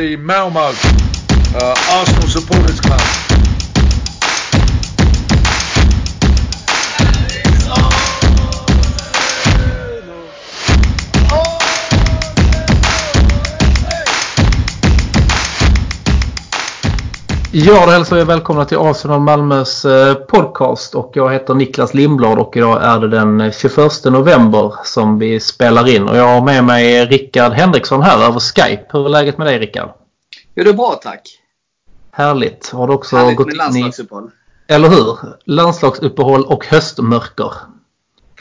the Malmo uh, Arsenal Supporters Club. Ja, då hälsar vi välkomna till Arsenal Malmös eh, podcast och jag heter Niklas Lindblad och idag är det den 21 november som vi spelar in och jag har med mig Rickard Henriksson här över Skype. Hur är läget med dig Rickard? Jo, det är bra tack. Härligt. Har du också Härligt gått med in i... landslagsuppehåll. Eller hur? Landslagsuppehåll och höstmörker.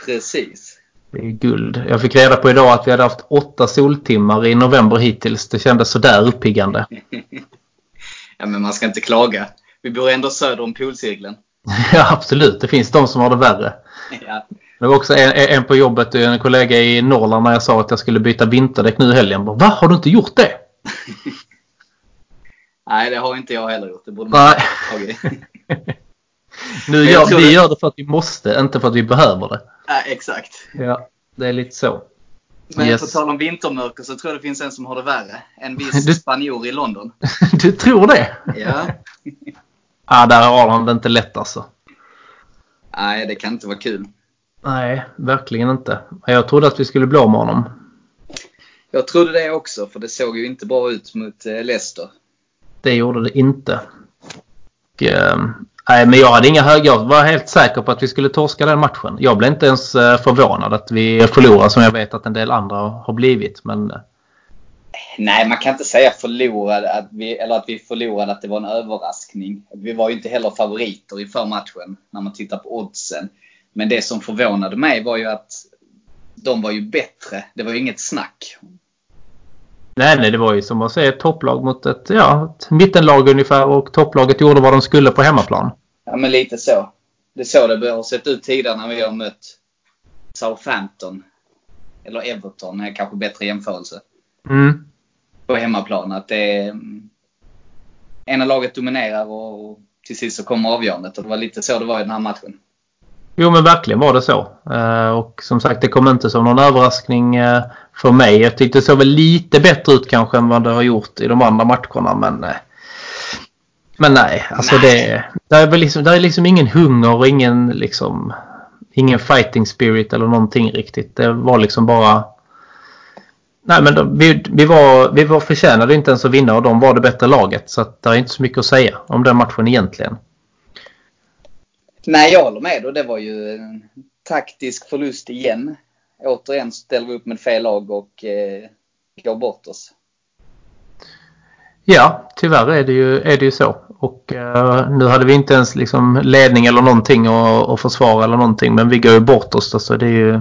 Precis. Det är guld. Jag fick reda på idag att vi hade haft åtta soltimmar i november hittills. Det kändes sådär uppiggande. Ja, men man ska inte klaga. Vi bor ändå söder om polcirkeln. Ja, absolut. Det finns de som har det värre. Ja. Det var också en, en på jobbet, en kollega i Norrland när jag sa att jag skulle byta vinterdäck nu i helgen. Bara, Va? Har du inte gjort det? Nej, det har inte jag heller gjort. Det borde man Nej. Nu gör, vi det- gör det för att vi måste, inte för att vi behöver det. ja, exakt. Ja, det är lite så. Men Yes. på tal om vintermörker så tror jag det finns en som har det värre. En viss Du- spanjor i London. Du tror det? Ja. Ja, där har han det inte lätt alltså. Nej, det kan inte vara kul. Nej, verkligen inte. Jag trodde att vi skulle bli av med honom. Jag trodde det också, för det såg ju inte bra ut mot eh, Leicester. Det gjorde det inte. Och, ehm, nej, men jag hade inga höga. Jag var helt säker på att vi skulle torska den matchen. Jag blev inte ens eh, förvånad att vi förlorade som jag vet att en del andra har blivit. Men eh. Nej, man kan inte säga förlorade, att vi, eller att vi förlorade att det var en överraskning. Vi var ju inte heller favoriter inför matchen när man tittar på oddsen. Men det som förvånade mig var ju att de var ju bättre. Det var ju inget snack nej, nej, det var ju som att se ett topplag mot ett, ja, ett mittenlag ungefär och topplaget gjorde vad de skulle på hemmaplan. Ja, men lite så. Det är så det har sett ut tidigare när vi har mött Southampton. Eller Everton är kanske bättre jämförelse. Mm. På hemmaplan. Att det är... Ena laget dominerar och till sist så kommer avgörandet. Och det var lite så det var i den här matchen. Jo men verkligen var det så. Eh, och som sagt det kom inte som någon överraskning eh, för mig. Jag tyckte det såg väl lite bättre ut kanske än vad det har gjort i de andra matcherna men eh, men nej, alltså det det är väl liksom, det är liksom ingen hunger och ingen liksom ingen fighting spirit eller någonting riktigt. Det var liksom bara Nej men de, vi, vi, var, vi var förtjänade inte ens att vinna och de var det bättre laget. Så det är inte så mycket att säga om den matchen egentligen. Nej, jag håller med. Och det var ju en taktisk förlust igen. Återigen ställer vi upp med fel lag och eh, går bort oss. Ja, tyvärr är det ju, är det ju så. Och eh, nu hade vi inte ens liksom ledning eller någonting att, att försvara eller någonting. Men vi går ju bort oss. Alltså det är ju,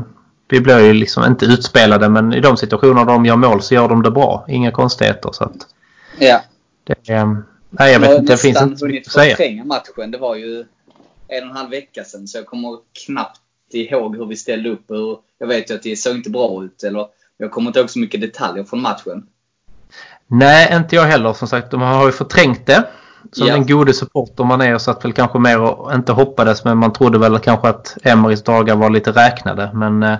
vi blir ju liksom inte utspelade men i de situationer de gör mål så gör de det bra. Inga konstigheter. Så att Ja. det, eh, nej, jag vet inte. Det finns inte så mycket att säga. matchen. Det var ju en och en halv vecka sedan så jag kommer knappt ihåg hur vi ställde upp. Hur, jag vet ju att det såg inte bra ut. Eller, jag kommer inte ihåg så mycket detaljer från matchen. Nej, inte jag heller. Som sagt, de har ju förträngt det. Som Ja. den gode supporter man är så att väl kanske mer och inte hoppades men man trodde väl kanske att Emerys dagar var lite räknade. Men eh,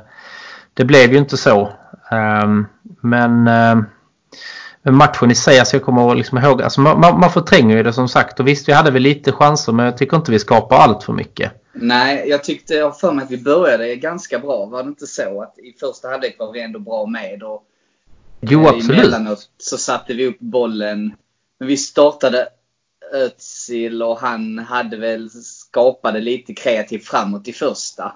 det blev ju inte så. Ehm, men eh, men matchen i sig, alltså jag kommer liksom ihåg, alltså man, man man förtränger ju det som sagt. Och visst, vi hade väl lite chanser men jag tycker inte vi skapar allt för mycket. Nej, jag tyckte, jag har för mig att vi började ganska bra. Var det inte så att i första halvlek var vi ändå bra med? Och, Jo, eh, absolut. Emellanåt så satte vi upp bollen. Men vi startade Özil och han hade väl skapade lite kreativt framåt i första.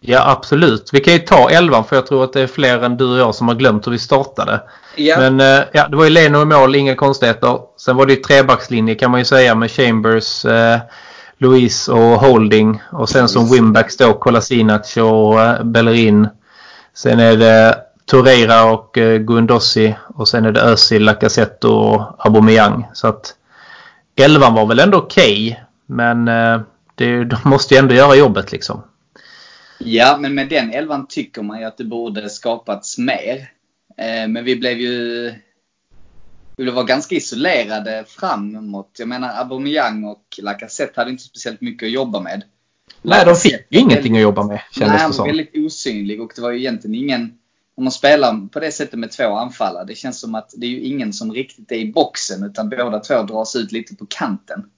Ja, absolut. Vi kan ju ta elvan för jag tror att det är fler än du och jag som har glömt hur vi startade. Ja, Men eh, ja, det var ju Leno i mål, inga konstigheter. Sen var det ju trebackslinje kan man ju säga med Chambers, eh, Louise och Holding. Och sen som winbacks då Kolasinac och eh, Bellerin. Sen är det Torreira och eh, Guendossi. Och sen är det Özil, Lacazette och Aubameyang. Så att elvan var väl ändå okej. men eh, det, de måste ju ändå göra jobbet liksom. Ja, men med den elvan tycker man ju att det borde skapats mer. Eh, men vi blev ju... Vi blev vara ganska isolerade framåt. Jag menar Aubameyang och Lacazette hade inte speciellt mycket att jobba med. Nej, de fick ju ingenting att jobba med Nej, kändes han det var som. väldigt osynlig och det var ju egentligen ingen... om man spelar på det sättet med två anfallare, det känns som att det är ju ingen som riktigt är i boxen utan båda två dras ut lite på kanten.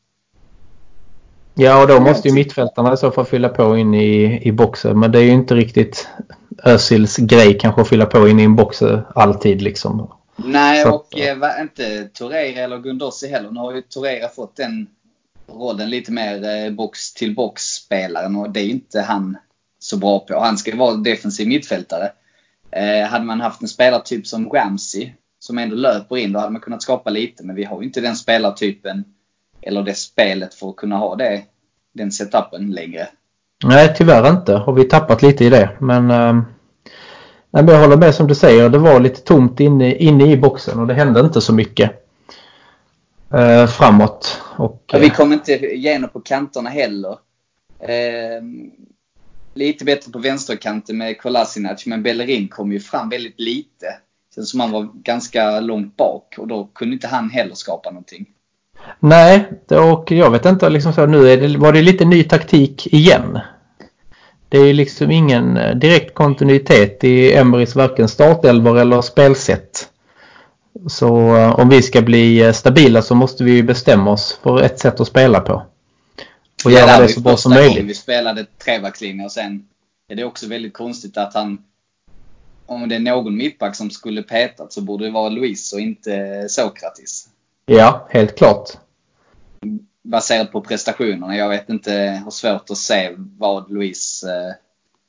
Ja, och då måste ju mittfältarna i så fall fylla på in i, i boxen. Men det är ju inte riktigt Özils grej kanske att fylla på in i en box alltid liksom. Nej, så. och eh, inte Torreira eller Gundossi heller. Nu har ju Torreira fått den rollen lite mer eh, box till box spelaren och det är inte han så bra på. Han ska ju vara defensiv mittfältare. Eh, hade man haft en spelartyp som Ramsey som ändå löper in, då hade man kunnat skapa lite. Men vi har ju inte den spelartypen eller det spelet för att kunna ha det, den setupen längre. Nej, tyvärr inte. Har vi tappat lite i det. Men, eh, men jag håller med som du säger. Det var lite tomt inne, inne i boxen och det hände inte så mycket eh, framåt. Och, ja, vi kom inte igenom på kanterna heller. Eh, lite bättre på vänsterkanten med Kolasinac, men Bellerin kom ju fram väldigt lite. Känns som han var ganska långt bak och då kunde inte han heller skapa någonting. Nej, och jag vet inte, liksom så, nu det, var det lite ny taktik igen. Det är liksom ingen direkt kontinuitet i Emerys varken startelvor eller spelsätt. Så eh, om vi ska bli eh, stabila så måste vi bestämma oss för ett sätt att spela på. Och göra det så bra som möjligt. Vi spelade trebackslinje och sen är det också väldigt konstigt att han om det är någon mittback som skulle petat så borde det vara Luis och inte Sokratis. Ja, helt klart. Baserat på prestationerna. Jag vet inte, har svårt att se vad Luis eh,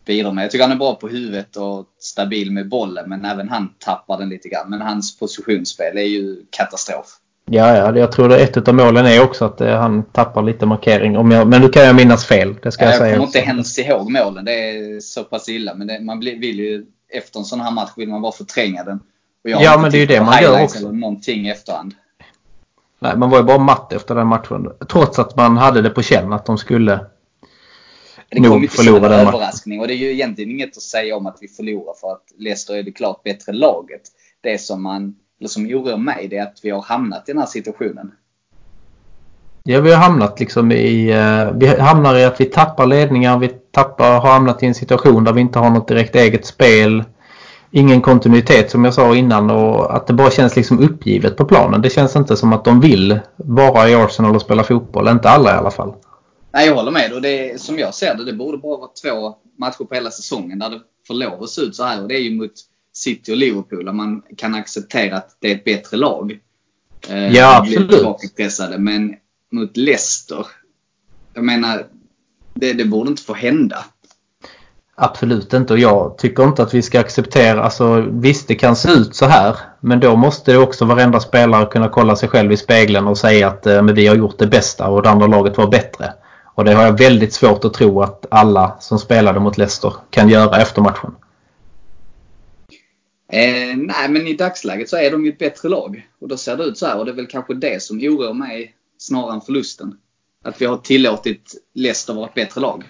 bidrar med. Jag tycker han är bra på huvudet och stabil med bollen men även han tappar den lite grann. Men hans positionsspel är ju katastrof. Ja, ja, jag tror att ett av målen är också att eh, han tappar lite markering. Jag, men nu kan jag minnas fel. Det ska ja, jag, säga. Jag kommer inte ens ihåg målen. Det är så pass illa. Men det, man vill ju efter en sån här match vill man bara förtränga den. ja, men det är ju det man gör också. Eller någonting i efterhand. Nej, man var ju bara matt efter den matchen. Trots att man hade det på känn att de skulle det kom inte som en överraskning och det är ju egentligen inget att säga om att vi förlorar för att Leicester är det klart bättre laget. Det som man, eller som oroar mig, det är att vi har hamnat i den här situationen. Ja, vi har hamnat liksom i... Eh, vi hamnar i att vi tappar ledningar. Vi tappar, har hamnat i en situation där vi inte har något direkt eget spel. Ingen kontinuitet som jag sa innan och att det bara känns liksom uppgivet på planen. Det känns inte som att de vill vara i Arsenal och spela fotboll. Inte alla i alla fall. Nej, jag håller med. Och det, som jag ser det, det borde bara vara två matcher på hela säsongen där det får lov att se ut så här. Och det är ju mot City och Liverpool där man kan acceptera att det är ett bättre lag. Eh, ja, absolut. Pressade. Men mot Leicester, jag menar, det, det borde inte få hända. Absolut inte och jag tycker inte att vi ska acceptera, alltså visst det kan se ut så här men då måste det också varenda spelare kunna kolla sig själv i spegeln och säga att eh, men vi har gjort det bästa och det andra laget var bättre. Och det har jag väldigt svårt att tro att alla som spelade mot Leicester kan göra efter matchen. Eh, nej, men i dagsläget så är de ju ett bättre lag. Och då ser det ut så här. Och det är väl kanske det som oroar mig snarare än förlusten. Att vi har tillåtit Leicester vara ett bättre lag.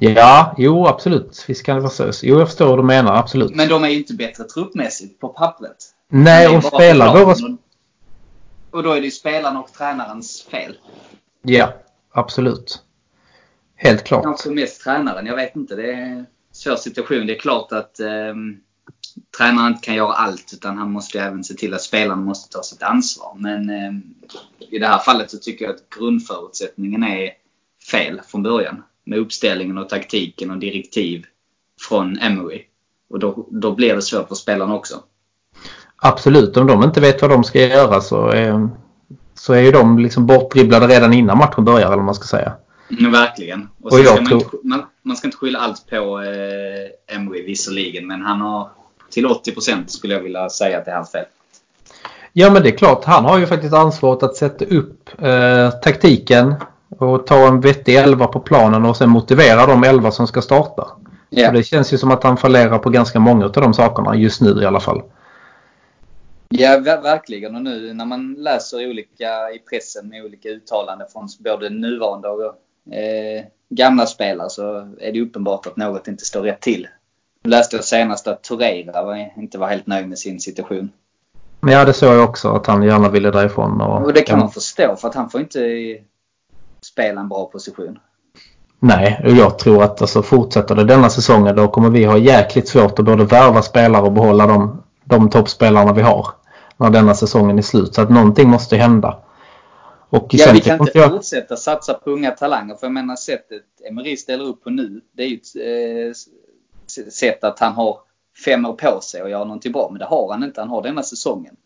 Ja, jo absolut. Visst kan det vara så. Jo, jag förstår vad du menar. Absolut. Men de är ju inte bättre truppmässigt på pappret. Nej, och spelar våra... Och då är det ju spelarna och tränarens fel. Ja, absolut. Helt klart. Kanske mest tränaren. Jag vet inte. Det är en svår situation. Det är klart att eh, tränaren inte kan göra allt utan han måste även se till att spelarna måste ta sitt ansvar. Men eh, i det här fallet så tycker jag att grundförutsättningen är fel från början. Med uppställningen och taktiken och direktiv från Emery. Och då, då blir det svårt för spelarna också. Absolut, om de inte vet vad de ska göra så är, så är ju de liksom bortdribblade redan innan matchen börjar eller vad man ska säga. Mm, verkligen. Och, och ska man, tror... inte, man, man, ska inte skylla allt på eh, Emery visserligen men han har till 80% skulle jag vilja säga att det är hans fel. Ja men det är klart, han har ju faktiskt ansvaret att sätta upp eh, taktiken och ta en vettig elva på planen och sen motivera de elva som ska starta. Yeah. det känns ju som att han fallerar på ganska många av de sakerna just nu i alla fall. Ja, verkligen. Och nu när man läser olika i pressen med olika uttalanden från både nuvarande och eh, gamla spelare så är det uppenbart att något inte står rätt till. Nu läste jag senast att Torreira inte var helt nöjd med sin situation. Ja, det såg jag också att han gärna ville därifrån. Och, och det kan man förstå för att han får inte spela en bra position. Nej, och jag tror att alltså, fortsätter det denna säsongen då kommer vi ha jäkligt svårt att både värva spelare och behålla de, de toppspelarna vi har. När denna säsongen är slut. Så att någonting måste hända. Och ja, vi kan inte jag... fortsätta satsa på unga talanger. För jag menar sättet Emery ställer upp på nu. Det är ju ett eh, sätt att han har fem år på sig att göra någonting bra. Men det har han inte. Han har denna säsongen.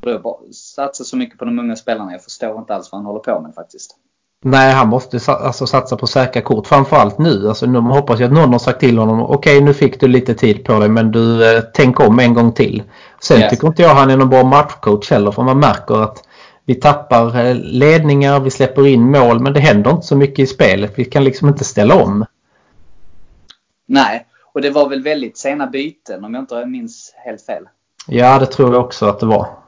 Och då satsa så mycket på de unga spelarna. Jag förstår inte alls vad han håller på med faktiskt. Nej, han måste alltså, satsa på säkra kort. Framförallt nu. Alltså, nu hoppas jag att någon har sagt till honom. Okej, okay, nu fick du lite tid på dig men du eh, tänk om en gång till. Sen yes. tycker inte jag han är någon bra matchcoach heller. För man märker att vi tappar eh, ledningar, vi släpper in mål men det händer inte så mycket i spelet. Vi kan liksom inte ställa om. Nej, och det var väl väldigt sena byten om jag inte minns helt fel. Ja, det tror jag också att det var.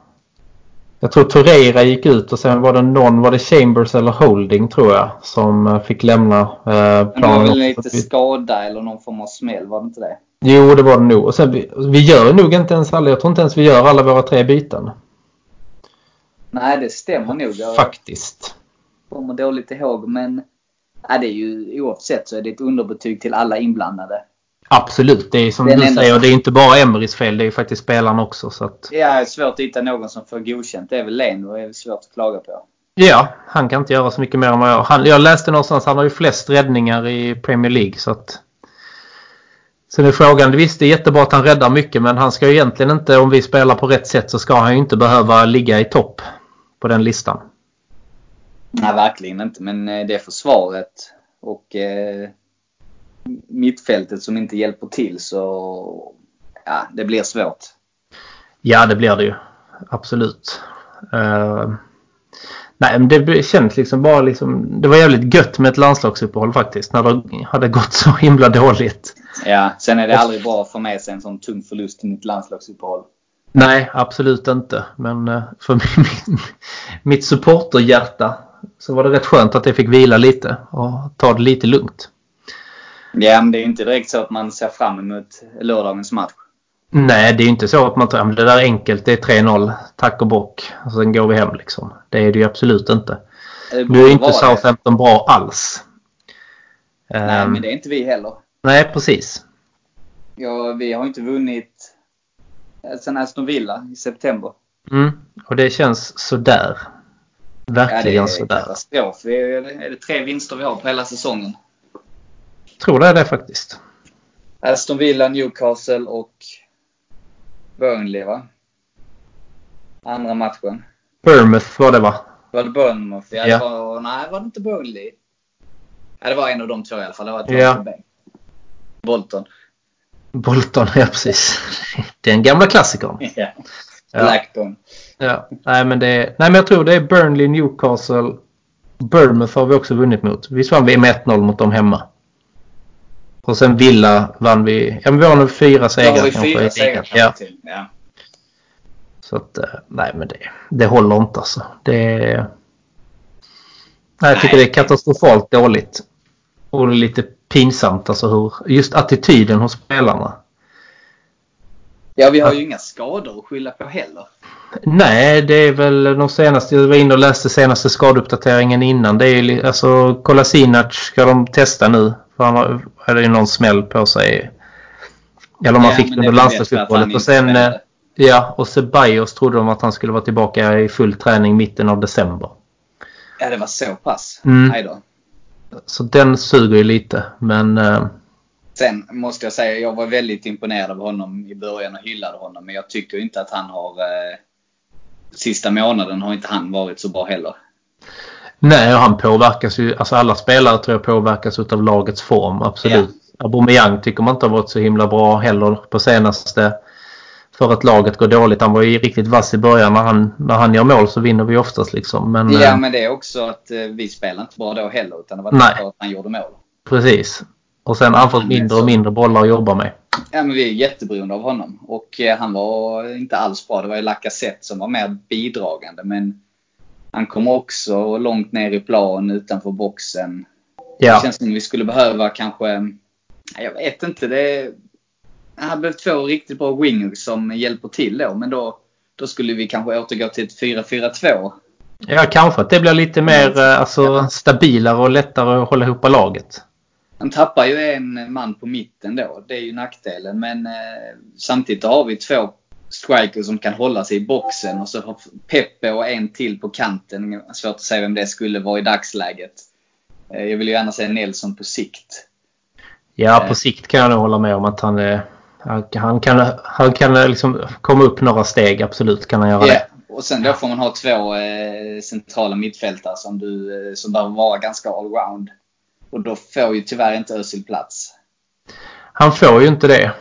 Jag tror Torreira gick ut och sen var det någon, var det Chambers eller Holding tror jag, som eh, fick lämna eh, planen. Det var väl lite skada eller någon form av smäll, var det inte det? Jo, det var det nog. Och sen, vi, vi gör nog inte ens alla, jag tror inte ens vi gör alla våra tre byten. Nej, det stämmer nog. Jag Faktiskt. kommer dåligt ihåg, men ja, det är ju oavsett så är det ett underbetyg till alla inblandade. Absolut, det är som Den du säger, det är inte bara Emerys fel, det är faktiskt spelarna också. Så att... Ja, det är svårt att hitta någon som får godkänt. Det är väl Leno, det är svårt att klaga på. Ja, han kan inte göra så mycket mer än vad jag... Han, jag läste någonstans, han har ju flest räddningar i Premier League så att... Sen är frågan, visst det är jättebra att han räddar mycket men han ska ju egentligen inte, om vi spelar på rätt sätt så ska han ju inte behöva ligga i topp på den listan. Nej, verkligen inte. Men eh, det är försvaret och eh, mittfältet som inte hjälper till så ja, det blir svårt. Ja, det blir det ju. Absolut. Uh, nej, men det känns liksom bara liksom... Det var jävligt gött med ett landslagsuppehåll faktiskt. När det hade gått så himla dåligt. Ja, sen är det aldrig bra att få med sig en sån tung förlust i ett landslagsuppehåll. Nej, absolut inte. Men eh, för min, mitt supporterhjärta så var det rätt skönt att det fick vila lite och ta det lite lugnt. Ja, men det är inte direkt så att man ser fram emot lördagens match. Nej, det är inte så att man tror att det där är enkelt. Det är 3-0. Tack och bock. Och sen går vi hem liksom. Det är det ju absolut inte. Nu är inte Southampton bra alls. Nej, um, men det är inte vi heller. Nej, precis. Ja, vi har inte vunnit sen Aston Villa i september. Mm, och det känns sådär. Verkligen ja, det är sådär. katastrof. Är det tre vinster vi har på hela säsongen? Tror det är det faktiskt. Aston Villa, Newcastle och Burnley va? Andra matchen. Bournemouth var det va? Var det Bournemouth? Ja, ja. Var, nej, var det inte Burnley? Ja, det var en av de två i alla fall. Det var ja. Bolton. Bolton, ja precis. Den gamla klassikern. ja. Blackburn. Ja. Nej, men det nej, men jag tror det är Burnley, Newcastle. Bournemouth har vi också vunnit mot. Visst vann vi med 1-0 mot dem hemma? Och sen Villa vann vi. Ja, men vi har nog fyra segrar. Vi fyra segrar ja. till. Ja. Så att, eh, nej men det, det håller inte alltså. Det. Nej, jag tycker nej. det är katastrofalt dåligt. Och det är lite pinsamt alltså hur, just attityden hos spelarna. Ja, vi har ju inga skador att skylla på heller. Nej, det är väl de senaste, jag var inne och läste senaste skadeuppdateringen innan. Det är ju alltså Kolasinac ska de testa nu. För han hade ju någon smäll på sig. Eller om han ja, fick det under landslagsuppehållet. Och sen, eh, ja, och Ceballos trodde de att han skulle vara tillbaka i full träning mitten av december. Ja, det var så pass? Mm. Så den suger ju lite, men... Sen måste jag säga, jag var väldigt imponerad av honom i början och hyllade honom. Men jag tycker inte att han har... Uh, sista månaden har inte han varit så bra heller. Nej, och han påverkas ju. Alltså alla spelare tror jag påverkas av lagets form. Absolut. Ja. Aubameyang tycker man inte har varit så himla bra heller på senaste. För att laget går dåligt. Han var ju riktigt vass i början. När han, när han gör mål så vinner vi oftast liksom. Men, ja, äh, men det är också att äh, vi spelar inte bra då heller. Utan det var för att han gjorde mål. Precis. Och sen har han fått mindre och mindre bollar att jobba med. Ja, men vi är jätteberoende av honom. Och eh, han var inte alls bra. Det var ju Lacazette som var mer bidragande. Men han kommer också långt ner i plan utanför boxen. Ja. Det känns som vi skulle behöva kanske, jag vet inte. Det han hade behövt två riktigt bra wingers som hjälper till då. Men då, då skulle vi kanske återgå till ett 4-4-2. Ja, kanske att det blir lite mer mm. alltså, stabilare och lättare att hålla ihop laget. Han tappar ju en man på mitten då. Det är ju nackdelen. Men eh, samtidigt har vi två strikers som kan hålla sig i boxen och så har Peppe och en till på kanten. Svårt att säga vem det skulle vara i dagsläget. Eh, jag vill ju gärna säga Nelson på sikt. Ja, på sikt kan jag nog hålla med om att han är han kan, han kan liksom komma upp några steg, absolut kan han göra yeah. det. Och sen då får man ha två eh, centrala mittfältare som, du, eh, som behöver vara ganska allround. Och då får ju tyvärr inte Özil plats. Han får ju inte det.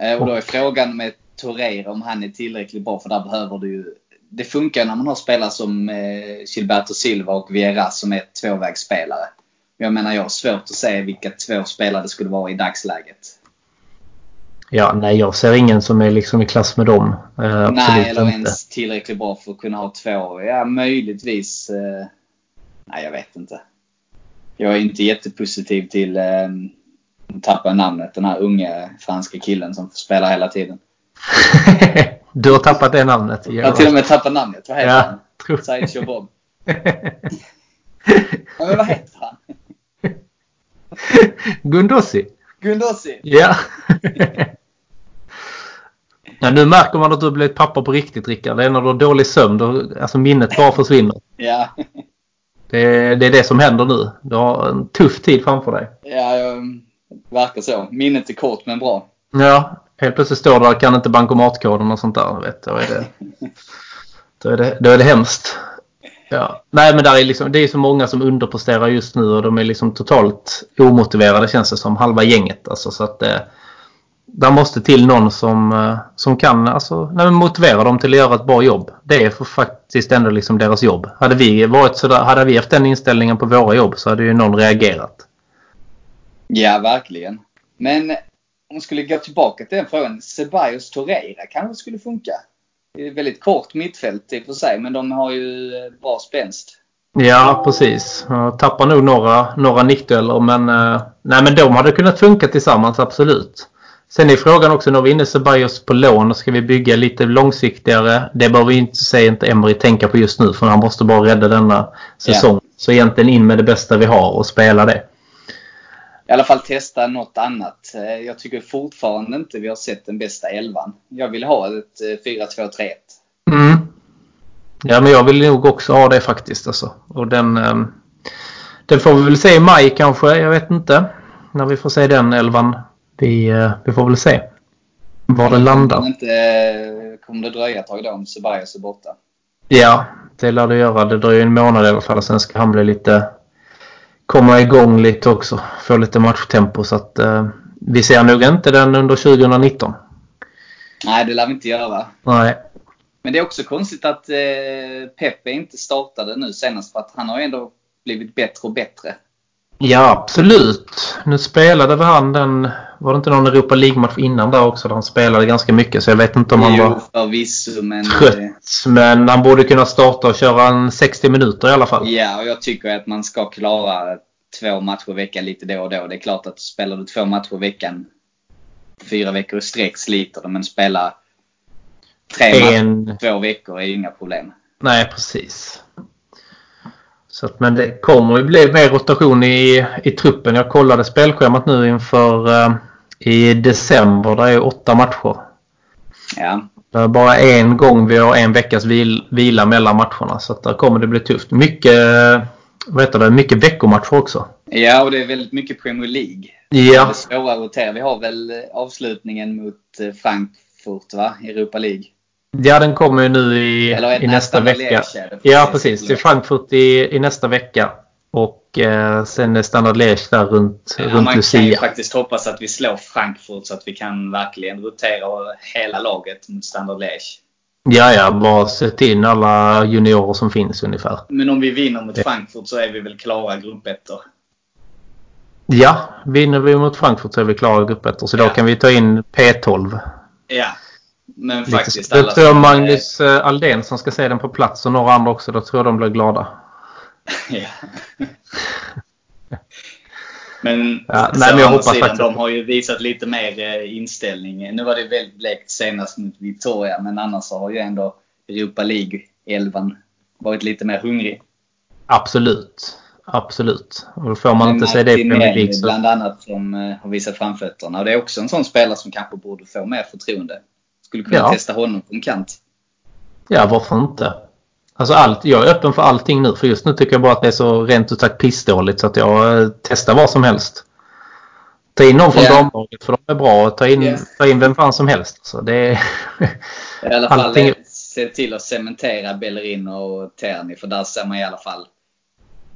Eh, och då är frågan med Torreira om han är tillräckligt bra för där behöver du ju det funkar när man har spelare som eh, Gilberto Silva och Vieira som är tvåvägsspelare. Jag menar jag har svårt att se vilka två spelare det skulle vara i dagsläget. Ja, nej jag ser ingen som är liksom i klass med dem. Eh, nej, eller inte. ens tillräckligt bra för att kunna ha två. Ja, möjligtvis. Eh, nej, jag vet inte. Jag är inte jättepositiv till, eh, tappa namnet, den här unga franska killen som spelar hela tiden. du har tappat det namnet? Jag har till och med tappat namnet. Vad heter ja, han? Sideshow Bob. ja, men vad heter han? Gundossi. Gundossi? Ja. Ja, nu märker man att du blivit pappa på riktigt Rickard. Det är när du har dålig sömn. Då, alltså minnet bara försvinner. ja. Det, det, är det som händer nu. Du har en tuff tid framför dig. Ja, jag, verkar så. Minnet är kort men bra. Ja, helt plötsligt står du där kan inte bankomatkoden och sånt där. Vet, då, är det, då, är det, då är det hemskt. Ja. Nej men där är liksom, det är så många som underpresterar just nu och de är liksom totalt omotiverade känns det som. Halva gänget alltså. Så att, eh, där måste till någon som, eh, som kan alltså, nej, motivera dem till att göra ett bra jobb. Det är faktiskt ändå liksom deras jobb. Hade vi, varit sådär, hade vi haft den inställningen på våra jobb så hade ju någon reagerat. Ja, verkligen. Men om man skulle gå tillbaka till den frågan. Ceballos Torreira kanske skulle funka. Det är väldigt kort mittfält i och för sig, men de har ju eh, bra spänst. Ja, precis. Jag tappar nog några, några nickdueller, men, eh, nej, men de hade kunnat funka tillsammans, absolut. Sen är frågan också, när vi är inne Ceballos på lån, ska vi bygga lite långsiktigare? Det behöver vi inte säga inte Emery tänka på just nu för han måste bara rädda denna säsong. Yeah. Så egentligen in med det bästa vi har och spela det. I alla fall testa något annat. Eh, jag tycker fortfarande inte vi har sett den bästa elvan. Jag vill ha ett 4-2-3-1. Eh, mm. Ja, men jag vill nog också ha det faktiskt. Alltså. Och den, ehm, den får vi väl se i maj kanske. Jag vet inte. När vi får se den elvan vi, eh, vi får väl se var det landar. Inte, eh, kommer det dröja ett tag då om Ceballos är borta? Ja, det lär det göra. Det dröjer en månad i alla fall. Sen ska han bli lite... Komma igång lite också. Få lite matchtempo. Så att eh, vi ser nog inte den under 2019. Nej, det lär vi inte göra. Nej. Men det är också konstigt att eh, Pepe inte startade nu senast. För att han har ändå blivit bättre och bättre. Ja, absolut. Nu spelade väl han den... Var det inte någon Europa League-match innan där också där han spelade ganska mycket så jag vet inte om han var förvisso, men... trött. Men han borde kunna starta och köra en 60 minuter i alla fall. Ja, och jag tycker att man ska klara två matcher i veckan lite då och då. Det är klart att spelar du två matcher i veckan fyra veckor i sträck sliter det, men spela tre en... matcher två veckor är ju inga problem. Nej, precis. Så att, men det kommer ju bli mer rotation i, i truppen. Jag kollade spelschemat nu inför uh, i december. Det är åtta matcher. Ja. Det är bara en gång vi har en veckas vil, vila mellan matcherna. Så att där kommer det bli tufft. Mycket, vad heter det, mycket veckomatcher också. Ja, och det är väldigt mycket Premier League. Ja. Det är svåra att rotera. Vi har väl avslutningen mot eh, Frankfurt, va? Europa League. Ja, den kommer ju nu i, i nästa vecka. Ja, precis. Är Frankfurt i, i nästa vecka. Och eh, sen är Standard Liège där runt, ja, runt man Lucia. Man kan ju faktiskt hoppas att vi slår Frankfurt så att vi kan verkligen rotera hela laget mot Standard Liège. Ja, ja. Bara sätta in alla juniorer som finns ungefär. Men om vi vinner mot Frankfurt så är vi väl klara gruppettor? Ja, vinner vi mot Frankfurt så är vi klara gruppettor. Så ja. då kan vi ta in P12. Ja, men faktiskt alla... Jag tror Magnus är... Eh, Aldén som ska se den på plats och några andra också. Då tror jag de blir glada. Men, ja, nej, men jag hoppas sidan, de har ju visat lite mer eh, inställning. Nu var det väldigt blekt senast mot Victoria, men annars har ju ändå Europa League 11 varit lite mer hungrig. Absolut. Absolut. Och då får man inte säga det i Premier League. Så... bland annat som eh, har visat framfötterna. Och det är också en sån spelare som kanske borde få mer förtroende. Skulle kunna ja. testa honom på en kant. Ja, varför inte? Alltså allt, jag är öppen för allting nu. För just nu tycker jag bara att det är så rent ut sagt pissdåligt så att jag eh, testar vad som helst. Ta in någon från yeah. damlaget för de är bra. Ta in, yeah. ta in vem fan som helst. Så det är... I alla fall allting... se till att cementera Bellerin och Terni. För där ser man i alla fall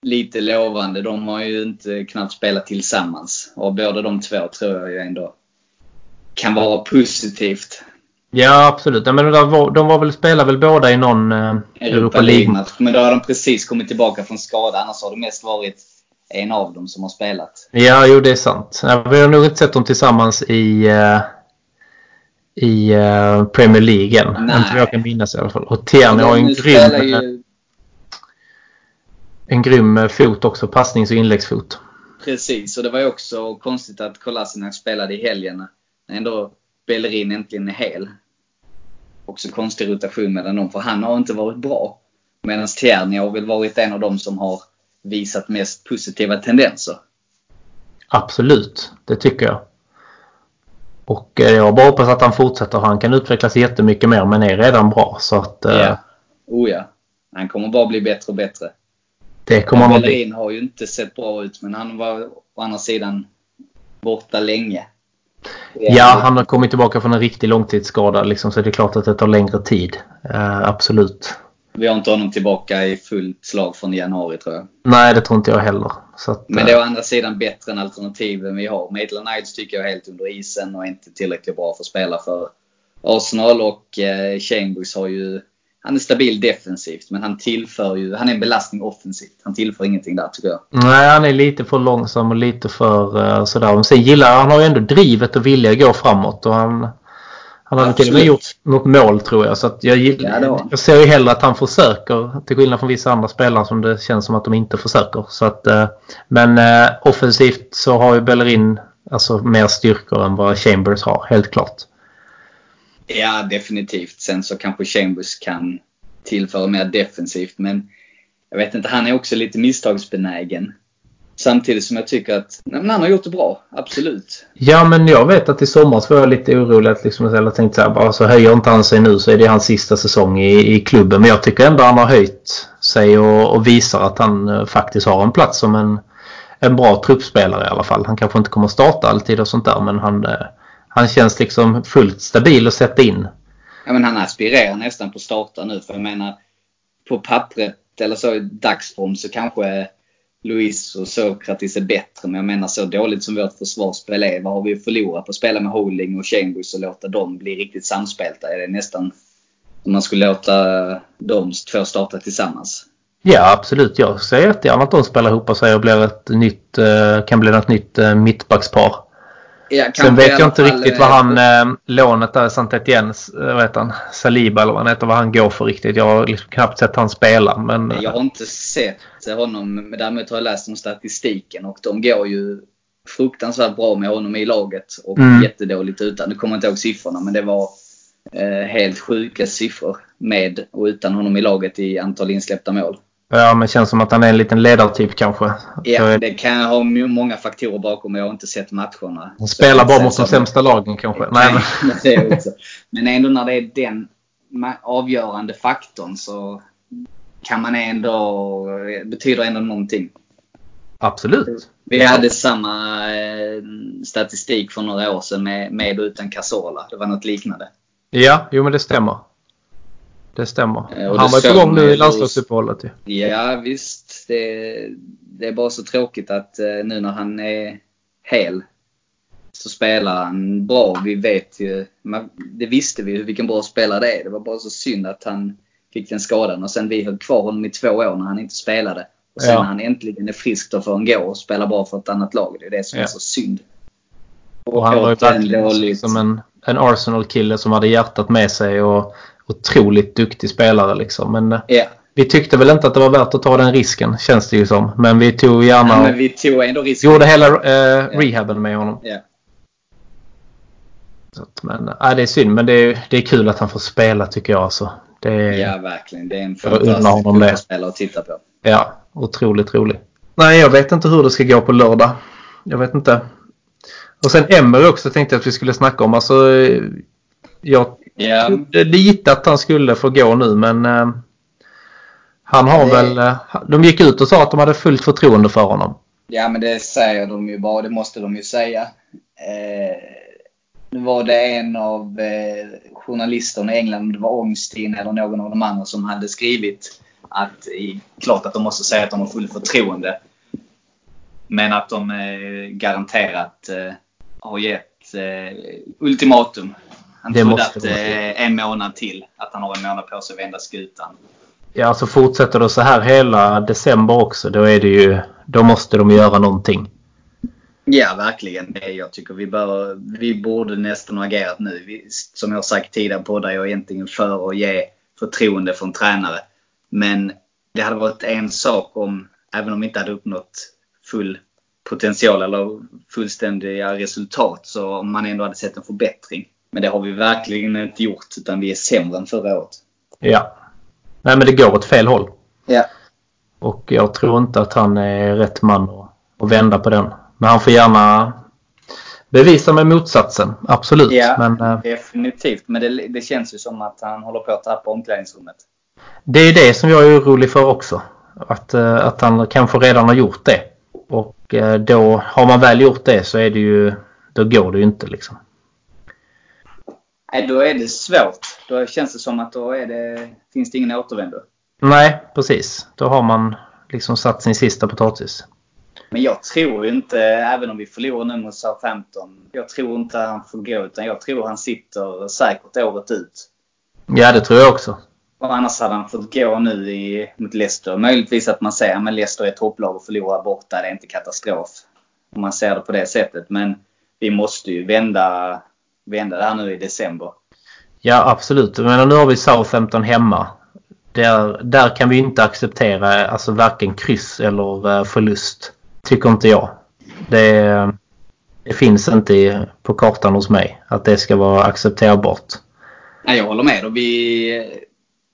lite lovande. De har ju inte knappt spelat tillsammans. Och båda de två tror jag ju ändå kan vara positivt. Ja, absolut. Ja, men de, var, de var väl, spelar väl båda i någon eh, Europa League-match. Men då har de precis kommit tillbaka från skada. Annars har det mest varit en av dem som har spelat. Ja, jo det är sant. Vi har nog inte sett dem tillsammans i, uh, i uh, Premier League än. Inte vad jag kan minnas i alla fall. Och Tierney har en grym, ju... en grym fot också. Passnings och inläggsfot. Precis, och det var ju också konstigt att Kolasinac spelade i helgen. Ändå Bellerin äntligen är hel. Också konstig rotation mellan dem, för han har inte varit bra. Medan Tierney har väl varit en av dem som har visat mest positiva tendenser. Absolut, det tycker jag. Och eh, jag bara hoppas att han fortsätter. Han kan utvecklas jättemycket mer men är redan bra. Så att, eh, ja. Oh ja. Han kommer bara bli bättre och bättre. Det kommer han bli. har ju inte sett bra ut men han var å andra sidan borta länge. Ja, han har kommit tillbaka från en riktig långtidsskada liksom, så det är klart att det tar längre tid. Uh, absolut. Vi har inte honom tillbaka i fullt slag från januari tror jag. Nej, det tror inte jag heller. Att, Men det är å andra sidan bättre än alternativen vi har. Maitland Niles tycker jag är helt under isen och inte tillräckligt bra för att spela för Arsenal. Och eh, Chambers har ju han är stabil defensivt, men han tillför ju, han är en belastning offensivt. Han tillför ingenting där tycker jag. Nej, han är lite för långsam och lite för uh, sådär. Men sen gillar han har ju ändå drivet och vilja att gå framåt och han, han hade till och med gjort något mål tror jag. Så jag, ja, jag ser ju hellre att han försöker. Till skillnad från vissa andra spelare som det känns som att de inte försöker. Så att, uh, men uh, offensivt så har ju Bellerin alltså mer styrkor än vad Chambers har, helt klart. Ja, definitivt. Sen så kanske Chambers kan tillföra mer defensivt. Men jag vet inte, han är också lite misstagsbenägen. Samtidigt som jag tycker att nej, han har gjort det bra. Absolut. Ja, men jag vet att i somras var jag lite orolig. Att liksom, jag tänkte så här, bara så höjer inte han sig nu så är det hans sista säsong i, i klubben. Men jag tycker ändå han har höjt sig och, och visar att han eh, faktiskt har en plats som en, en bra truppspelare i alla fall. Han kanske inte kommer starta alltid och sånt där men han, eh, han känns liksom fullt stabil att sätta in. Ja, men han aspirerar nästan på starta nu. För jag menar, på pappret eller så i dagsform så kanske Luis och Sokratis är bättre. Men jag menar så dåligt som vårt försvarsspel är. Vad har vi förlorat på att spela med Holding och Chambers och låta dem bli riktigt samspelta? Är det nästan om man skulle låta de två starta tillsammans? Ja, absolut. Jag ser jättegärna att de spelar ihop sig och blir ett nytt, eh, kan bli ett nytt eh, mittbackspar. Sen vet jag inte riktigt vad han, eh, lånet där, saint Etienne, eh, vad heter han, Saliba eller vad han heter, vad han går för riktigt. Jag har liksom knappt sett han spela. Men... Jag har inte sett honom, men däremot har jag läst om statistiken och de går ju fruktansvärt bra med honom i laget och mm. jättedåligt utan. Nu kommer jag inte ihåg siffrorna, men det var eh, helt sjuka siffror med och utan honom i laget i antal insläppta mål. Ja, men känns som att han är en liten ledartyp kanske. Ja, det kan ha många faktorer bakom. Jag har inte sett matcherna. Han spelar bara mot de sämsta lagen kanske. Nej, men... det också. men ändå när det är den avgörande faktorn så kan man ändå, betyder ändå någonting. Absolut. Vi hade samma eh, statistik för några år sedan med, med och utan Casola. Det var något liknande. Ja, jo men det stämmer. Det stämmer. Eh, Han var på gång nu i landslagsuppehållet ju. Ja visst. Det, det, är bara så tråkigt att eh, nu när han är hel så spelar han bra. Vi vet ju, det visste vi vilken bra spelare det är. Det var bara så synd att han fick den skadan och sen vi höll kvar honom i två år när han inte spelade. Och sen ja. när han äntligen är frisk då får han gå och spela bra för ett annat lag. Det är det som ja. är så synd. Och, och han var ju verkligen som en, en Arsenal-kille som hade hjärtat med sig och otroligt duktig spelare liksom. Men yeah. vi tyckte väl inte att det var värt att ta den risken känns det ju som. Men vi tog gärna... Ja, men vi tog ändå risken. Gjorde hela eh, yeah. rehaben med honom. Yeah. Så att, men, äh, det är synd men det är, det är kul att han får spela tycker jag. Alltså. Det är, ja verkligen. Det är en fantastisk spelare att titta på. Ja, otroligt rolig. Nej, jag vet inte hur det ska gå på lördag. Jag vet inte. Och sen Emery också tänkte jag att vi skulle snacka om. Alltså, jag Ja, trodde lite att han skulle få gå nu men eh, han har Det- väl... Eh, de gick ut och sa att de hade fullt förtroende för honom. ja, men det säger de ju bara. Det måste de ju säga. Eh, nu var det en av eh, journalisterna i England, om det var Ångstin eller någon av de andra som hade skrivit att klart att de måste säga att de har fullt förtroende. Men att de eh, garanterat har gett ultimatum. Han Det trodde måste att eh, en månad till. Att han har en månad på sig att vända skutan. Ja, alltså fortsätter det så här hela december också då är det ju... Då måste de göra någonting. Ja, verkligen. Jag tycker vi, bör, vi borde nästan ha agerat nu. Vi, som jag har sagt tidigare på jag är egentligen för att ge förtroende för en tränare. Men det hade varit en sak om, även om vi inte hade uppnått full potential eller fullständiga resultat, så om man ändå hade sett en förbättring. Men det har vi verkligen inte gjort, utan vi är sämre än förra året. Ja. Nej, men det går åt fel håll. Ja. Och jag tror inte att han är rätt man att, att vända på den. Men han får gärna bevisa med motsatsen. Absolut. Ja, Men eh, definitivt. Men det, det känns ju som att han håller på att tappa omklädningsrummet. det är det som jag är orolig för också. Att, eh, att han kanske redan har gjort det. Och eh, då har man väl gjort det så är det ju... Då går det ju inte liksom. Nej, då är det svårt. Då känns det som att då är det, finns det ingen återvändo. Nej, precis. Då har man liksom satt sin sista potatis. Men jag tror inte, även om vi förlorar nu mot Southampton, jag tror inte han får gå. Utan jag tror han sitter säkert året ut. Ja, det tror jag också. Och annars hade han fått gå nu i, mot Leicester. Möjligtvis att man säger att Leicester är ett topplag och förlorar borta. Det är inte katastrof. Om man ser det på det sättet. Men vi måste ju vända, vända det här nu i december. Ja, absolut. Men nu har vi Southampton hemma. Där, där kan vi inte acceptera alltså varken kryss eller eh, förlust. Tycker inte jag. Det, det finns inte på kartan hos mig att det ska vara accepterbart. Nej, jag håller med. Och, vi,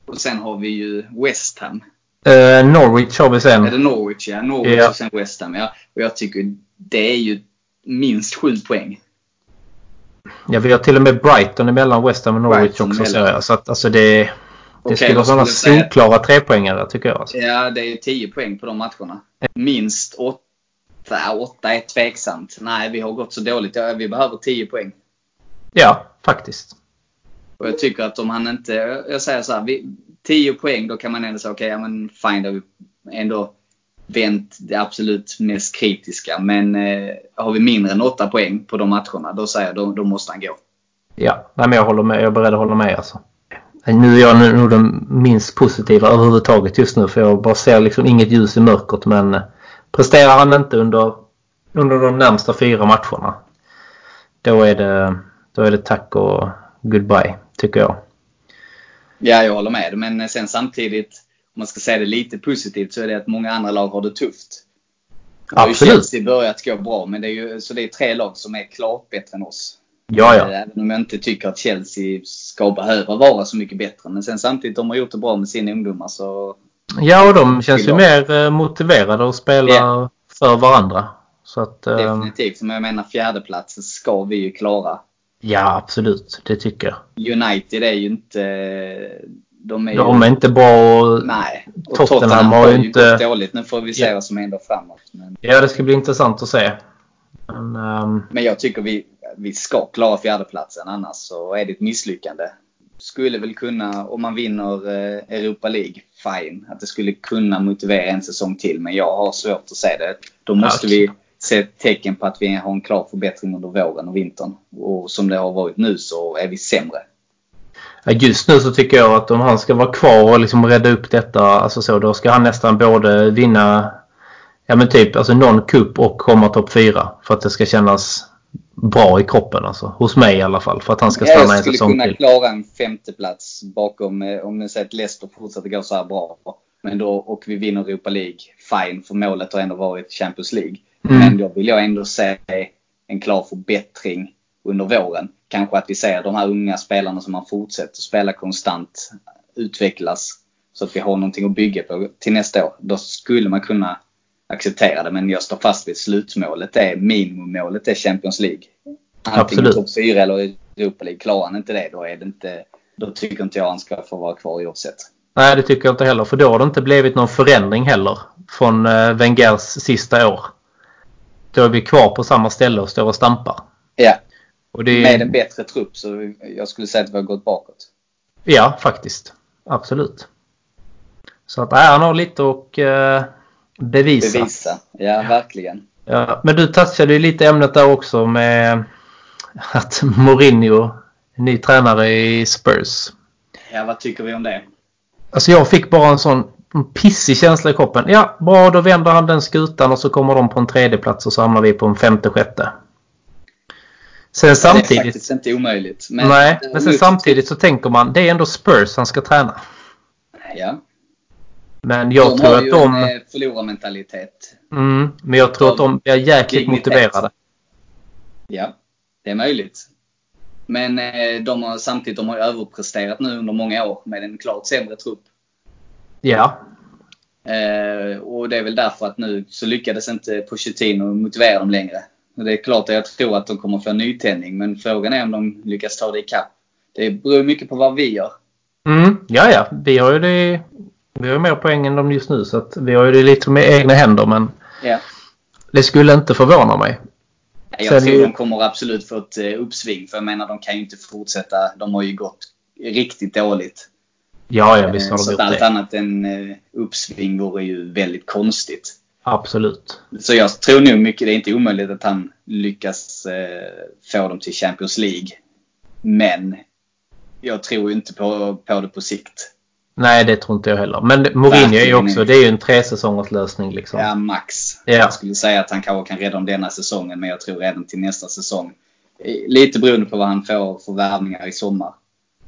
och sen har vi ju West Ham. Eh, Norwich har vi Är sen. det Norwich? Ja, Norwich Ja. och sen West Ham. Ja. Och jag tycker det är ju minst sju poäng. Ja, vi har till och med Brighton emellan West Ham och Norwich Brighton också. Så, emellan. jag. så att, alltså det, det Okej, skulle vara sådana säga- solklara trepoängare tycker jag. Alltså. Ja, det är 10 poäng på de matcherna. Minst 8. 8 är tveksamt. Nej, vi har gått så dåligt. Vi behöver 10 poäng. Ja, faktiskt. Och jag tycker att om han inte... Jag säger så här. Vi, 10 poäng, då kan man ändå säga okej, ja men fine. Då vi ändå vänt det absolut mest kritiska. Men eh, har vi mindre än 8 poäng på de matcherna, då säger jag då, då måste han gå. Ja, men jag, håller med, jag är beredd att hålla med. Alltså. Nu är jag nog den minst positiva överhuvudtaget just nu för jag bara ser liksom inget ljus i mörkret. Men eh, presterar han inte under, under de närmsta fyra matcherna då är, det, då är det tack och goodbye tycker jag. Ja, jag håller med. Men sen samtidigt, man ska säga det lite positivt, så är det att många andra lag har det tufft. Nu har ju Absolut. Chelsea börjat gå bra, men det är ju så det är tre lag som är klart bättre än oss. Ja, ja. Även om jag inte tycker att Chelsea ska behöva vara så mycket bättre. Men sen samtidigt, de har gjort det bra med sina ungdomar så... Ja, och de känns ju mer eh, motiverade att spela Ja. för varandra. Så att, eh, Definitivt. Men jag menar fjärdeplatsen ska vi ju klara. ja, absolut. Det tycker jag. United är ju inte... De är ju... De är inte bra och Nej. Och Tottenham Tottenham, har ju inte- gått dåligt. Nu får vi se Ja. vad som händer framåt. Men... Ja, det ska bli intressant att se. Men, ehm, Men jag tycker vi, vi ska klara fjärdeplatsen annars så är det ett misslyckande. Skulle väl kunna, om man vinner eh, Europa League, fine. Att det skulle kunna motivera en säsong till. Men jag har svårt att se det. Då måste Okej. vi se tecken på att vi har en klar förbättring under våren och vintern. Och som det har varit nu så är vi sämre. Just nu så tycker jag att om han ska vara kvar och liksom rädda upp detta, alltså så, då ska han nästan både vinna ja men typ alltså någon kupp och komma topp fyra för att det ska kännas bra i kroppen alltså. Hos mig i alla fall. För att han ska stanna en jag skulle säsong kunna till. klara en femteplats bakom, eh, om ni säger att Leicester fortsätter gå så här bra. Men då, och vi vinner Europa League, fine. För målet har ändå varit Champions League. Mm. Men då vill jag ändå se en klar förbättring under våren. Kanske att vi ser de här unga spelarna som man fortsätter spela konstant utvecklas. Så att vi har någonting att bygga på till nästa år. Då skulle man kunna acceptera det. Men jag står fast vid slutmålet. Det är minimummålet är Champions League. Antingen Absolut. topp 4 eller Europa League. Klarar han inte det, då är det inte då tycker inte jag han ska få vara kvar oavsett. Nej, det tycker jag inte heller. För då har det inte blivit någon förändring heller från eh, Wengers sista år. Då är vi kvar på samma ställe och står och stampar. Ja, det med en bättre trupp så jag skulle säga att vi har gått bakåt. Ja, faktiskt. Absolut. Så att, han har lite att eh, bevisa. Bevisa. Ja, verkligen. Ja, men du touchade ju lite ämnet där också med att Mourinho, ny tränare i Spurs. Ja, vad tycker vi om det? Alltså jag fick bara en sån pissig känsla i kroppen. Ja, bra då vänder han den skutan och så kommer de på en tredje plats och så hamnar vi på en femte, sjätte. Sen Det är samtidigt... faktiskt inte omöjligt. Men nej, men sen samtidigt så tänker man det är ändå Spurs han ska träna. Ja. Men jag de tror har att ju de... en eh, förlorarmentalitet. Mm, men jag tror att de blir jäkligt Dignitet. motiverade. Ja, det är möjligt. Men eh, de har samtidigt de har ju överpresterat nu under många år med en klart sämre trupp. Ja, Eh, och det är väl därför att nu så lyckades inte Pochettino motivera dem längre. Det är klart att jag tror att de kommer få en nytändning, men frågan är om de lyckas ta det ikapp. Det beror mycket på vad vi gör. mm, ja, ja. Vi har ju det... Vi har mer poäng än de just nu så att vi har ju det lite med egna händer men Ja. det skulle inte förvåna mig. Jag Sen tror ju- de kommer absolut få ett eh, uppsving, för jag menar de kan ju inte fortsätta. De har ju gått riktigt dåligt. Ja, ja visst har Eh, Så de att gjort allt det. annat än eh, uppsving vore ju väldigt konstigt. Absolut. Så jag tror nog mycket, det är inte omöjligt att han lyckas eh, få dem till Champions League. Men jag tror inte på, på det på sikt. Nej, det tror inte jag heller. Men Mourinho är ju också... Det är ju en tresäsongers lösning liksom. Ja, max. Ja. Jag skulle säga att han kanske kan rädda dem denna säsongen, men jag tror redan till nästa säsong. Eh, Lite beroende på vad han får för värvningar i sommar.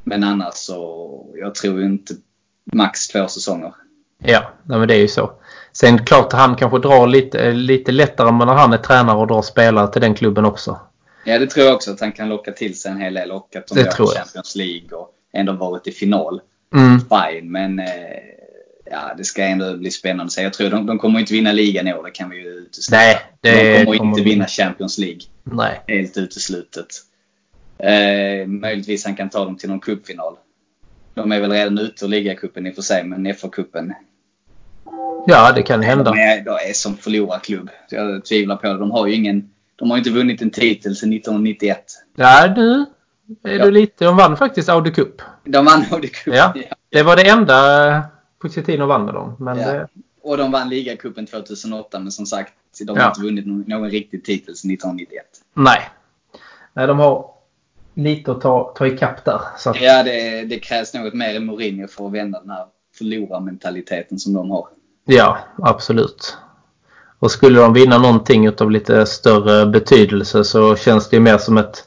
Men annars så, jag tror inte max två säsonger. Ja, men det är ju så. Sen klart han kanske drar lite, lite lättare när han är tränare och drar spelare till den klubben också. Ja, det tror jag också att han kan locka till sig en hel del och att de Det går tror jag. Champions League och ändå varit i final. Mm. Fine, men eh, ja, det ska ändå bli spännande att se. Jag tror de, de kommer inte vinna ligan i år, det kan vi ju utesluta. Nej, det de kommer kommer inte vinna. Champions League. Nej. Helt uteslutet. Eh, möjligtvis han kan ta dem till någon cupfinal. De är väl redan ute ur ligacupen i och för sig, men FA-cupen Ja, det kan hända. de är, de är som förlorarklubb. Jag tvivlar på det. De har ju ingen... De har inte vunnit en titel sedan 1991. Ja, nu är Ja. du lite... De vann faktiskt Audi Cup. De vann Audi Cup. Ja. Det var det enda Pochettino vann med dem. Men Ja. det, Och de vann ligacupen 2008, men som sagt, de har inte vunnit någon, någon riktig titel sedan 1991. nej. Nej, de har lite att ta, ta ikapp där. Att, Ja, det, det krävs något mer än Mourinho för att vända den här förlorarmentaliteten som de har. ja, absolut. Och skulle de vinna någonting utav lite större betydelse så känns det ju mer som ett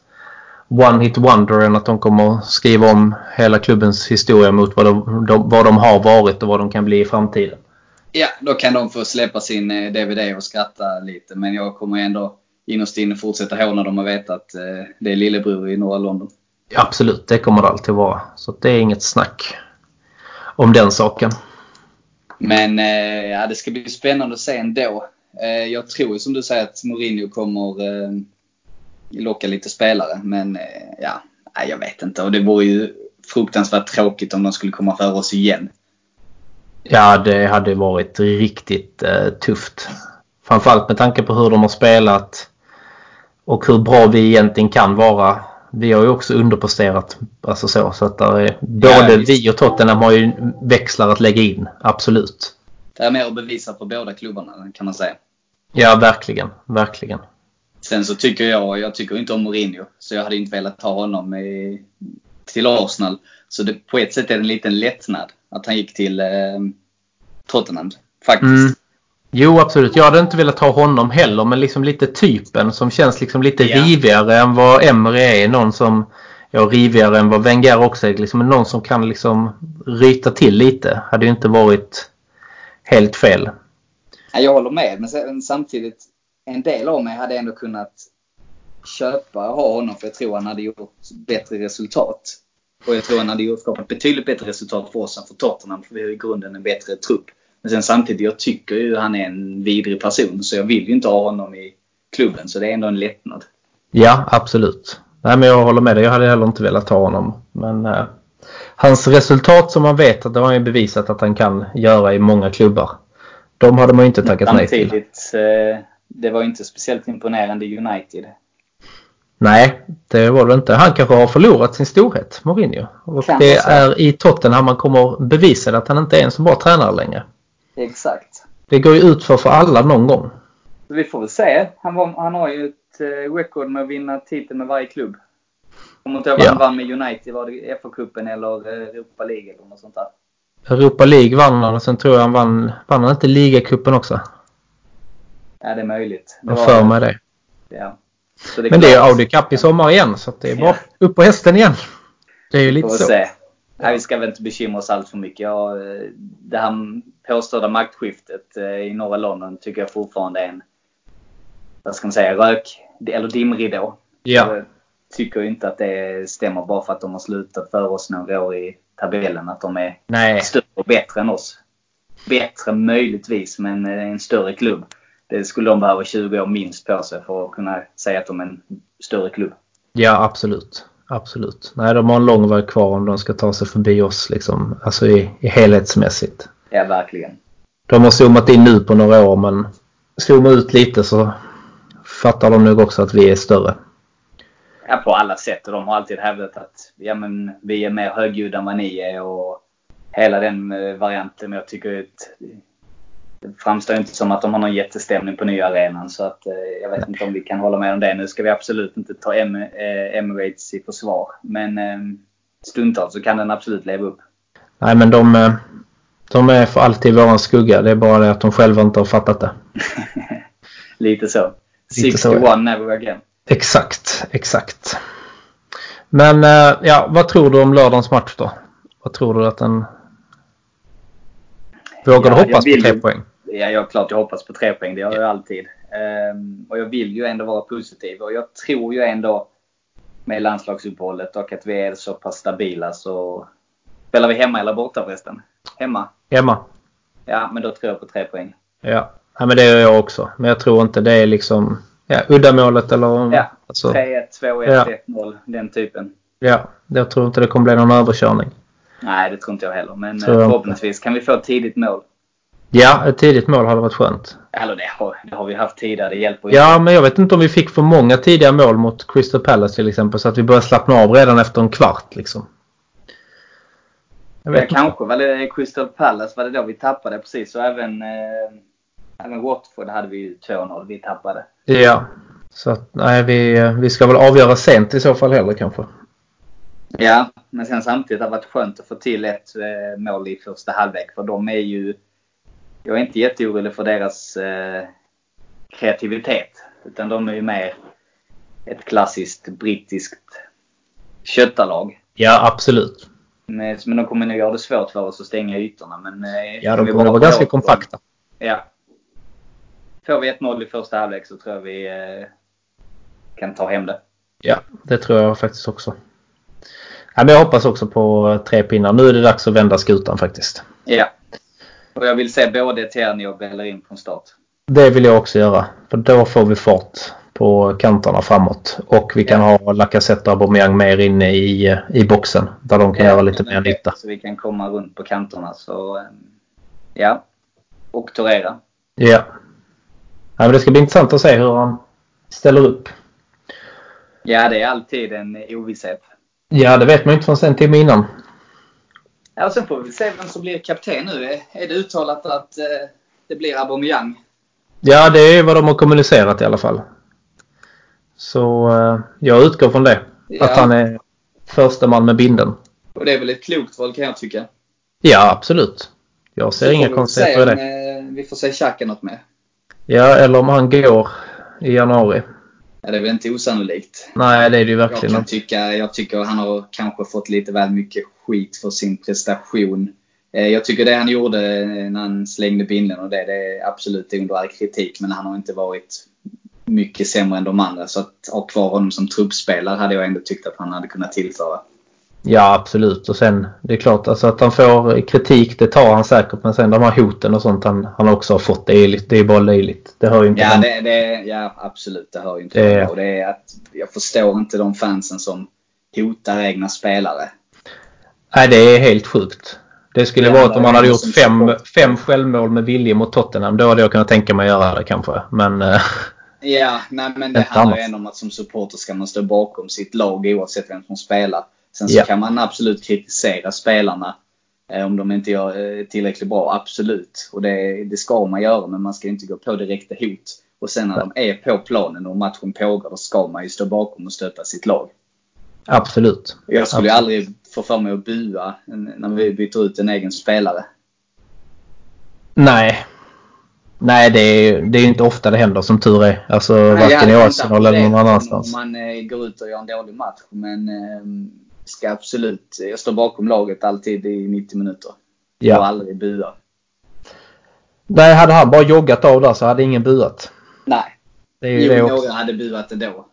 one hit wonder än att de kommer skriva om hela klubbens historia mot vad de, de, vad de har varit och vad de kan bli i framtiden. Ja, då kan de få släppa sin eh, DVD och skratta lite. Men jag kommer ändå innerst inne fortsätta håna dem och veta att eh, det är lillebror i norra London. Absolut, det kommer det alltid vara. Så det är inget snack om den saken. Men eh, ja, det ska bli spännande att se ändå. Eh, jag tror som du säger att Mourinho kommer eh, locka lite spelare. Men eh, ja, jag vet inte. Och det vore ju fruktansvärt tråkigt om de skulle komma för oss igen. Ja, det hade varit riktigt eh, tufft. Framförallt med tanke på hur de har spelat och hur bra vi egentligen kan vara. Vi har ju också underpresterat. Alltså så, så att där är, både visst. vi och Tottenham har ju växlar att lägga in. Absolut. Det är mer att bevisa för båda klubbarna kan man säga. Ja, verkligen. Verkligen. Sen så tycker jag, jag tycker inte om Mourinho. Så jag hade inte velat ha honom i, till Arsenal. Så det, på ett sätt är det en liten lättnad att han gick till eh, Tottenham. Faktiskt. Mm. Jo, absolut. Jag hade inte velat ha honom heller, men liksom lite typen som känns liksom lite Ja. rivigare än vad Emery är. Någon som, ja, rivigare än vad Wenger också är. Liksom någon som kan liksom ryta till lite. Hade ju inte varit helt fel. Ja, jag håller med, men samtidigt, en del av mig hade ändå kunnat köpa och ha honom för jag tror han hade gjort bättre resultat. Och jag tror han hade gjort skapat betydligt bättre resultat för oss än för Tottenham, för vi har i grunden en bättre trupp. Men sen samtidigt, jag tycker ju han är en vidrig person så jag vill ju inte ha honom i klubben. Så det är ändå en lättnad. Ja, absolut. Nej, men jag håller med dig. Jag hade heller inte velat ha honom. Men eh, hans resultat som man vet att det har han ju bevisat att han kan göra i många klubbar. De hade man ju inte tackat nej till. Samtidigt, eh, det var inte speciellt imponerande United. Nej, det var det inte. Han kanske har förlorat sin storhet, Mourinho. Och det är i Tottenham man kommer bevisa att han inte är en så bra tränare längre. Exakt. Det går ju ut för för alla någon gång. Så vi får väl se. Han, var, han har ju ett eh, record med att vinna titeln med varje klubb. Kommer inte ihåg Ja. han vann med United. Var det FA-cupen eller eh, Europa League eller något sånt där? Europa League vann han och sen tror jag han vann, vann han inte ligacupen också? Ja, det är möjligt. Det Jag var- för mig det. Ja. Så det Men det är klart. Audi Cup i sommar igen så det är bara Ja. upp på hästen igen. Det är ju Får lite vi så. se. Nej, vi ska väl inte bekymra oss allt för mycket. Jag, eh, det här påstådda maktskiftet eh, i norra London tycker jag fortfarande är en, vad ska man säga, rök eller dimridå. Ja. Jag tycker inte att det stämmer bara för att de har slutat för oss några år i tabellen. Att de är Nej. större och bättre än oss. Bättre möjligtvis, men eh, en större klubb. Det skulle de behöva 20 år minst på sig för att kunna säga att de är en större klubb. Ja, absolut. Absolut. Nej, de har en lång väg kvar om de ska ta sig förbi oss liksom. Alltså i, i helhetsmässigt. Ja, verkligen. De har zoomat in nu på några år men zooma ut lite så fattar de nog också att vi är större. Ja, på alla sätt. Och de har alltid hävdat att ja, men, vi är mer högljudda än vad ni är och hela den eh, varianten. Men jag tycker att det framstår inte som att de har någon jättestämning på nya arenan. Så att, eh, jag vet inte om vi kan hålla med om det. Nu ska vi absolut inte ta em eh, Emirates i försvar. Men eh, stundtals så kan den absolut leva upp. Nej men de, eh, de är för alltid våran skugga. Det är bara det att de själva inte har fattat det. Lite så. Lite så, 61 never again. Exakt, exakt. Men eh, ja, vad tror du om lördagens match då? Vad tror du att den... Vågar Ja, du hoppas på tre poäng? Ja, jag klart jag hoppas på tre poäng. Det gör jag alltid. Ehm, och jag vill ju ändå vara positiv. Och jag tror ju ändå med landslagsuppehållet och att vi är så pass stabila så... Spelar vi hemma eller borta förresten? Hemma? Hemma? Ja, men då tror jag på tre poäng. Ja. ja, men det gör jag också. Men jag tror inte det är liksom ja, uddamålet eller... Ja, alltså, 3-1, 2-1, Ja. 1-0. Den typen. ja, jag tror inte det kommer bli någon överkörning. Nej, det tror inte jag heller. Men Tror eh, förhoppningsvis kan vi få ett tidigt mål. Ja, ett tidigt mål hade varit skönt. Eller det har, det har vi haft tidigare. Det hjälper ju Ja, men jag vet inte om vi fick för många tidiga mål mot Crystal Palace till exempel. Så att vi började slappna av redan efter en kvart liksom. Jag Ja, kanske var det Crystal Palace var det då vi tappade precis. Och även, eh, även Watford hade vi ju 2-0 vi tappade. Ja. Så att, nej, vi, vi ska väl avgöra sent i så fall heller kanske. Ja, men sen samtidigt har det varit skönt att få till ett eh, mål i första halvlek. För de är ju... Jag är inte jätteorolig för deras eh, kreativitet. Utan de är ju mer ett klassiskt brittiskt köttarlag. Ja, absolut. Men, de kommer nog göra det svårt för oss att stänga ytorna. Men, eh, Ja, de kommer vara ganska kompakta. Ja. Får vi 1-0 i första halvlek så tror jag vi eh, kan ta hem det. Ja, det tror jag faktiskt också. Ja, men jag hoppas också på tre pinnar. Nu är det dags att vända skutan faktiskt. Ja. Och jag vill se både Tierney och Bellerin från start. Det vill jag också göra. För då får vi fart på kanterna framåt. Och vi kan ha Lacazette och Aubameyang mer inne i, i boxen. Där de kan göra lite mer nytta. Så vi kan komma runt på kanterna. Så, eh, ja. Och Torera. Ja. ja men det ska bli intressant att se hur han ställer upp. Ja, det är alltid en ovisshet. Ja, det vet man ju inte förrän en timme innan. Ja, sen får vi se vem som blir kapten nu. Är- Är det uttalat att eh, det blir Aubameyang? Ja, det är vad de har kommunicerat i alla fall. Så eh, jag utgår från det. Ja. Att han är första man med binden. Och det är väl ett klokt val kan jag tycka. Ja, absolut. Jag ser inga konstigheter i det. eh, Vi får se Xhaka något med. Ja, eller om han går i januari. Ja, det är väl inte osannolikt. Nej, det är det ju Jag, verkligen inte. tycka, jag tycker han har kanske fått lite väl mycket skit för sin prestation. Eh, Jag tycker det han gjorde när han slängde binden och det, det är absolut under all kritik. Men han har inte varit mycket sämre än de andra. Så att ha kvar honom som truppspelare hade jag ändå tyckt att han hade kunnat tillföra. Ja, absolut. Och sen det är klart alltså att han får kritik, det tar han säkert. Men sen de här hoten och sånt han, han också har fått, det är, det är bara löjligt. Det hör ju inte Ja, det, det, ja absolut. Det hör ju inte Det-. Och det är att jag förstår inte de fansen som hotar egna spelare. Nej, det är helt sjukt. Det skulle Det vara att om man ju hade gjort fem, fem självmål med vilje mot Tottenham. Då hade jag kunnat tänka mig att göra det kanske. Men eh, Ja, nej men det Inte handlar ju ändå om att som supporter ska man stå bakom sitt lag oavsett vem som spelar. Sen så Ja. kan man absolut kritisera spelarna eh, om de inte gör eh, tillräckligt bra. Absolut. Och det, det ska man göra men man ska inte gå på direkta hot. Och sen när de är på planen och matchen pågår då ska man ju stå bakom och stötta sitt lag. absolut. Jag skulle Absolut. aldrig få för mig att bua när vi byter ut en egen spelare. Nej. Nej, det är det är ju inte ofta det händer som tur är. Alltså Nej, varken i Arsenal eller någon annanstans. Om man eh, går ut och gör en dålig match. Men eh, ska absolut, jag står bakom laget alltid i 90 minuter. Och Ja. aldrig bua. Nej, hade han bara joggat av där så hade ingen buat. Nej. Det är ju Jo, några hade buat ändå.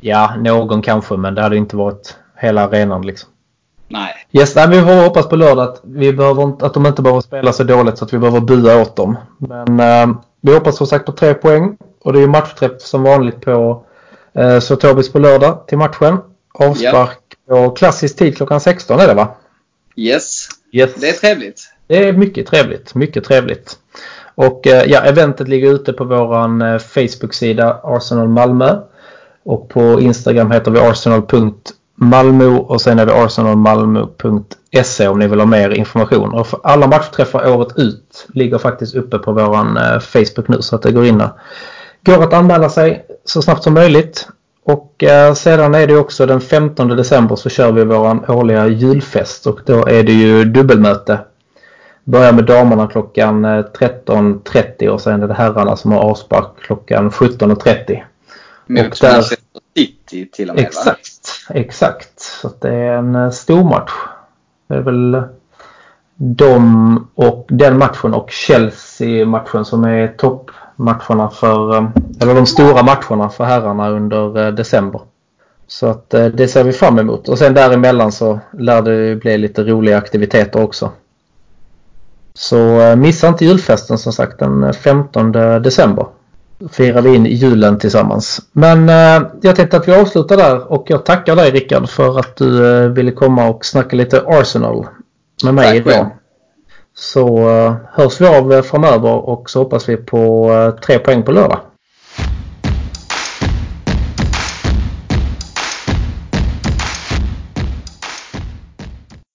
Ja, någon kanske, men det hade inte varit hela arenan liksom. Nej. Yes, nej, vi får hoppas på lördag att, vi behöver inte, att de inte behöver spela så dåligt så att vi behöver bua åt dem. Men eh, vi hoppas som sagt på tre poäng. Och det är ju matchträff som vanligt på eh, Sotovis på lördag till matchen. Avspark på klassisk tid klockan 16 är det va? Yes. Yes. Det är trevligt. Det är mycket trevligt. Mycket trevligt. Och eh, ja, eventet ligger ute på våran eh, Facebook-sida Arsenal Malmö. Och på Instagram heter vi arsenal.malmo och sen är det arsenalmalmo.se om ni vill ha mer information. Och för alla matchträffar året ut ligger faktiskt uppe på våran eh, Facebook nu så att det går in där. Går att anmäla sig så snabbt som möjligt. Och eh, sedan är det också den 15 december så kör vi våran årliga julfest och då är det ju dubbelmöte. Börjar med damerna klockan eh, 13.30 och sen är det herrarna som har avspark klockan 17.30. Mot Och där- Manchester City till och med va? Exakt, exakt. Så att det är en eh, stor match. Det är väl de och den matchen och Chelsea-matchen som är toppmatcherna för, eh, eller de stora matcherna för herrarna under eh, december. Så att det ser vi fram emot. Och sen däremellan så lär det bli lite roliga aktiviteter också. Så missa inte julfesten som sagt den 15 december. Firar vi in julen tillsammans. Men eh, jag tänkte att vi avslutar där och jag tackar dig Rickard för att du eh, ville komma och snacka lite Arsenal med mig Tack idag. själv. Så eh, hörs vi av framöver och så hoppas vi på eh, tre poäng på lördag.